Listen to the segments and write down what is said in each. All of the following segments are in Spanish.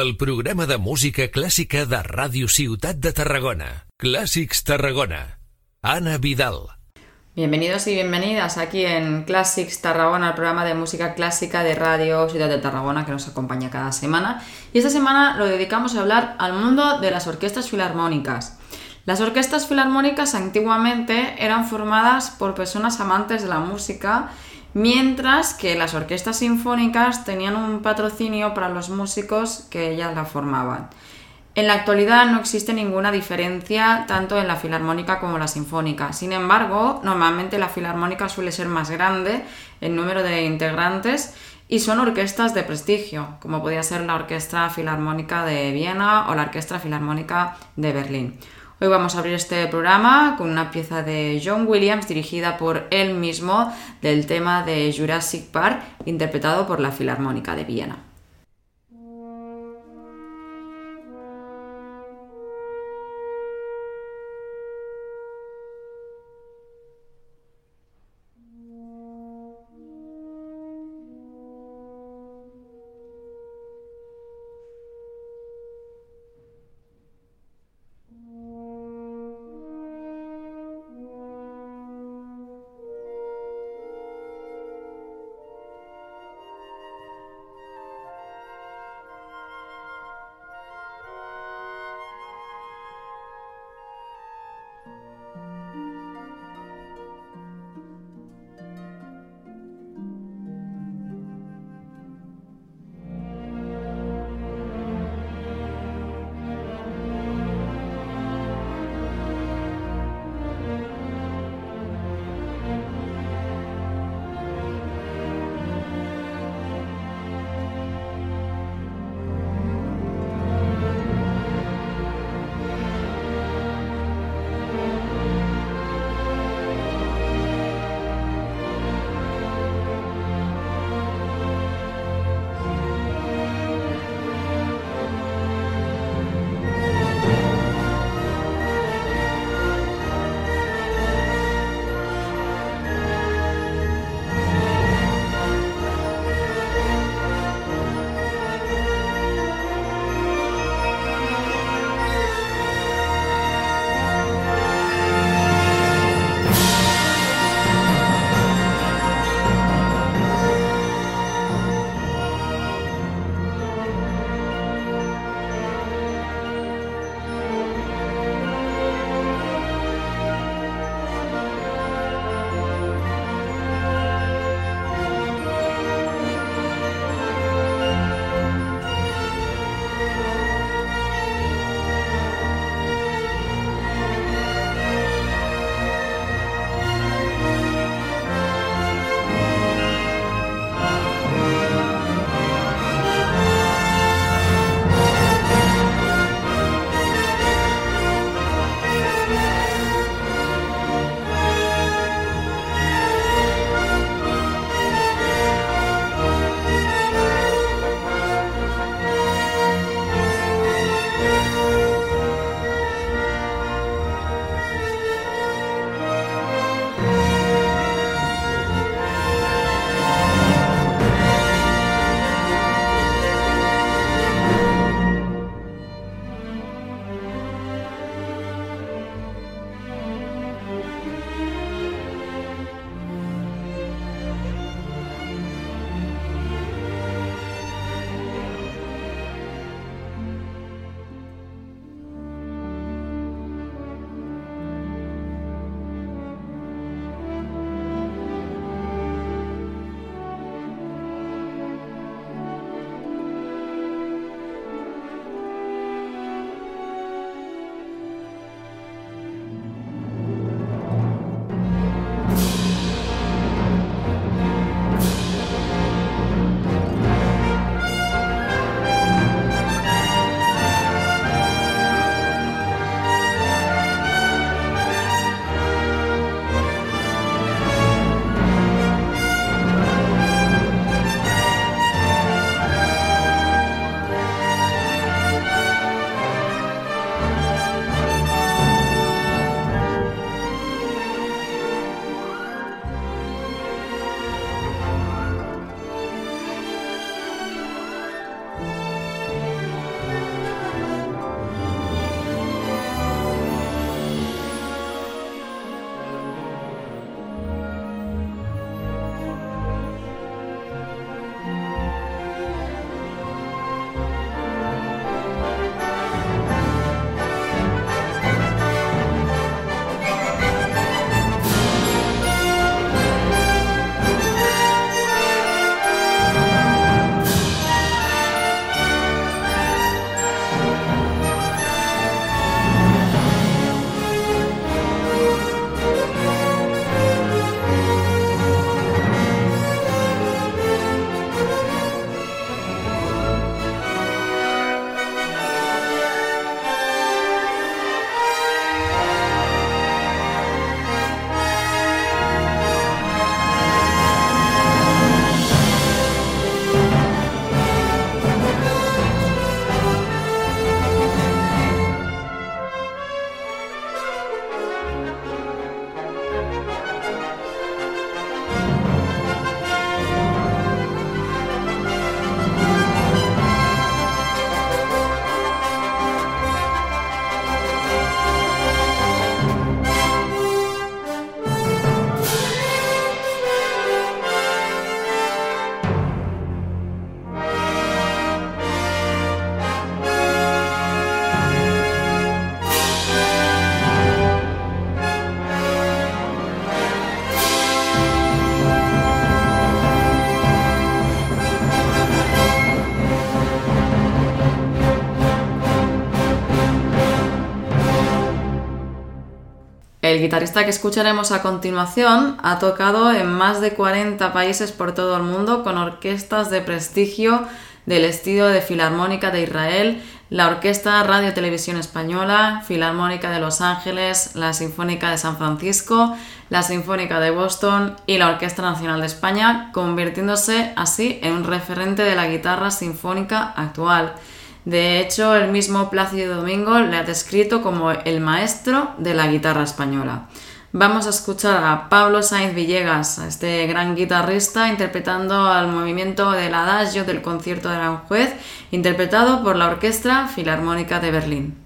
el programa de música clàssica de Ràdio Ciutat de Tarragona. Clàssics Tarragona. Ana Vidal. Bienvenidos y bienvenidas aquí en Classics Tarragona, el programa de música clásica de Radio Ciudad de Tarragona que nos acompaña cada semana. Y esta semana lo dedicamos a hablar al mundo de las orquestas filarmónicas. Las orquestas filarmónicas antiguamente eran formadas por personas amantes de la música mientras que las orquestas sinfónicas tenían un patrocinio para los músicos que ellas la formaban. En la actualidad no existe ninguna diferencia tanto en la filarmónica como la sinfónica. Sin embargo, normalmente la filarmónica suele ser más grande en número de integrantes y son orquestas de prestigio, como podría ser la Orquesta Filarmónica de Viena o la Orquesta Filarmónica de Berlín. Hoy vamos a abrir este programa con una pieza de John Williams dirigida por él mismo del tema de Jurassic Park interpretado por la Filarmónica de Viena. El guitarrista que escucharemos a continuación ha tocado en más de 40 países por todo el mundo con orquestas de prestigio del estilo de Filarmónica de Israel, la Orquesta Radio Televisión Española, Filarmónica de Los Ángeles, la Sinfónica de San Francisco, la Sinfónica de Boston y la Orquesta Nacional de España, convirtiéndose así en un referente de la guitarra sinfónica actual. De hecho, el mismo Plácido Domingo le ha descrito como el maestro de la guitarra española. Vamos a escuchar a Pablo Sainz Villegas, este gran guitarrista, interpretando al movimiento del Adagio del concierto de Aranjuez, interpretado por la Orquesta Filarmónica de Berlín.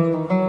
Mm-hmm.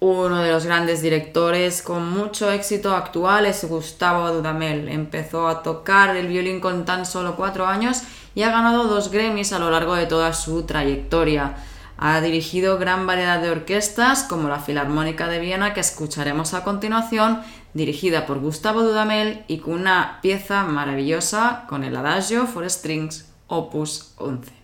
Uno de los grandes directores con mucho éxito actual es Gustavo Dudamel. Empezó a tocar el violín con tan solo cuatro años y ha ganado dos Grammys a lo largo de toda su trayectoria. Ha dirigido gran variedad de orquestas como la Filarmónica de Viena que escucharemos a continuación, dirigida por Gustavo Dudamel y con una pieza maravillosa con el Adagio for Strings Opus 11.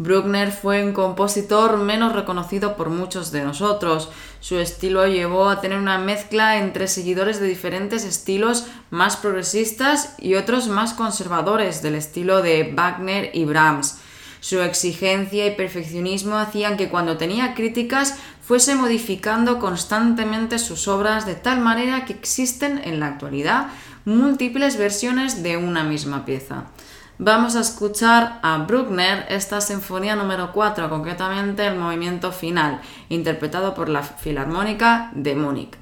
Bruckner fue un compositor menos reconocido por muchos de nosotros. Su estilo llevó a tener una mezcla entre seguidores de diferentes estilos más progresistas y otros más conservadores del estilo de Wagner y Brahms. Su exigencia y perfeccionismo hacían que cuando tenía críticas fuese modificando constantemente sus obras de tal manera que existen en la actualidad múltiples versiones de una misma pieza. Vamos a escuchar a Bruckner esta sinfonía número 4, concretamente el movimiento final, interpretado por la Filarmónica de Múnich.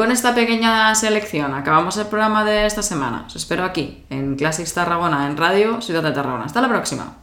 Con esta pequeña selección acabamos el programa de esta semana. Os espero aquí, en Classics Tarragona, en Radio Ciudad de Tarragona. Hasta la próxima.